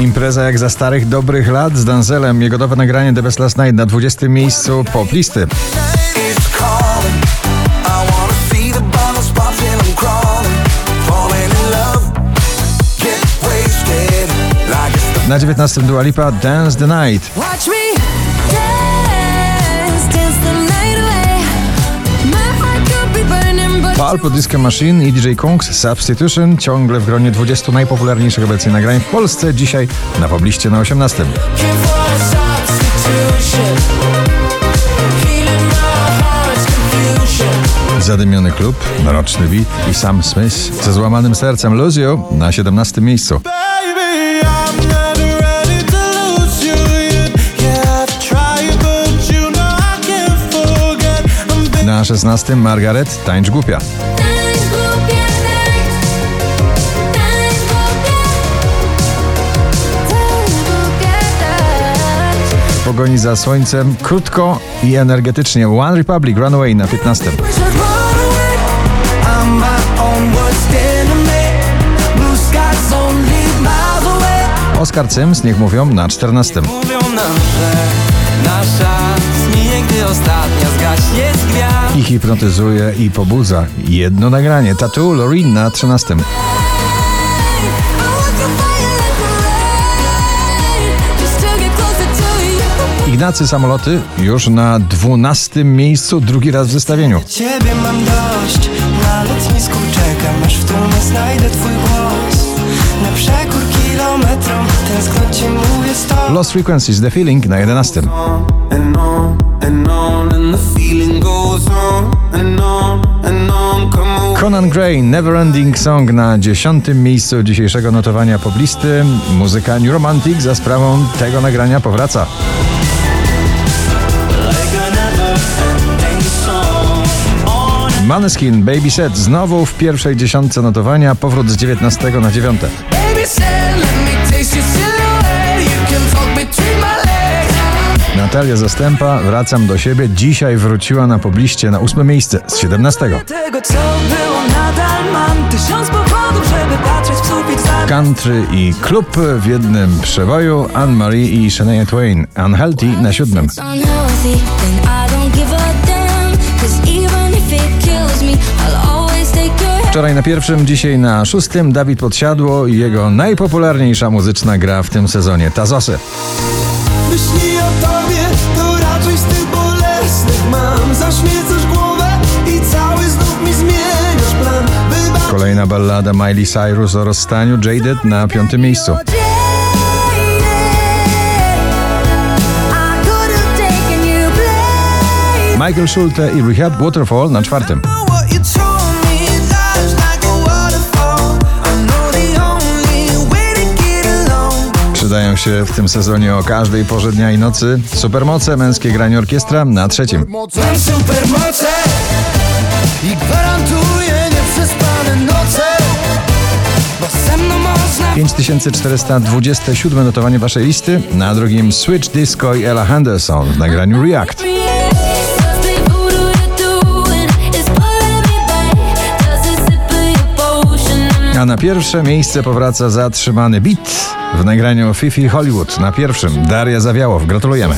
Impreza jak za starych, dobrych lat z Danzelem. Jego nowe nagranie The Best Last Night na 20 miejscu pop listy. Na 19 Dua Lipa Dance the Night. Pulp, Disco Machine i DJ Kungs Substitution ciągle w gronie 20 najpopularniejszych obecnie nagrań w Polsce. Dzisiaj na pobliście na 18. looking for a substitution. Healing my heart's confusion. Zadymiony klub, mroczny beat i Sam Smith ze złamanym sercem You na 17 miejscu. 16 Margaret Tańcz Głupia. Pogoni za słońcem krótko i energetycznie One Republic Runaway na 15. Wish I'd run away. I'm my own worst enemy. Blue skies only miles away. Oskar Cyms, niech mówią, na 14. Nasza zmije, gdy ostatnia zgaśnie z gwiazd. I hipnotyzuje i pobudza. Jedno nagranie. Tattoo Loreen na 13. I want to fire like a rain, just to get closer to you. Ignacy Samoloty już na 12 miejscu, drugi raz w zestawieniu. Ciebie mam dość, na lotnisku czekam, aż w tłumie znajdę twój głos. Na przekór kilometrom, tęsknocie stop. Lost Frequencies The Feeling na 11. and on and on, and the feeling goes on and on and on. Come on. Conan Gray Neverending Song na 10 miejscu dzisiejszego notowania poblisty. Muzyka New Romantic za sprawą tego nagrania powraca. Maneskin Baby Set znowu w pierwszej dziesiątce notowania, powrót z 19 na 9. Natalia Zastępa, wracam do siebie, dzisiaj wróciła na pobliście na 8 miejsce z 17. Tego co było nadal mam Tysiąc powodów, żeby patrzeć w sufit za Country i klub w jednym przeboju Anne-Marie i Shania Twain Unhealthy na siódmym. Wczoraj na pierwszym, dzisiaj na szóstym Dawid Podsiadło i jego najpopularniejsza muzyczna gra w tym sezonie Tazosy. Myśli ballada Miley Cyrus o rozstaniu Jaded na piątym miejscu. Michael Schulte i Rehab Waterfall na czwartym. Przydają się w tym sezonie o każdej porze dnia i nocy. Supermoce, męskie granie orkiestra na trzecim. Mam supermoce i gwarantuję nieprzespane noce. Bo ze mną można 5427 notowanie waszej listy. Na drugim Switch Disco i Ella Henderson w nagraniu React. A na pierwsze miejsce powraca zatrzymany beat w nagraniu Fifi Hollywood. Na pierwszym Daria Zawiałow. Gratulujemy.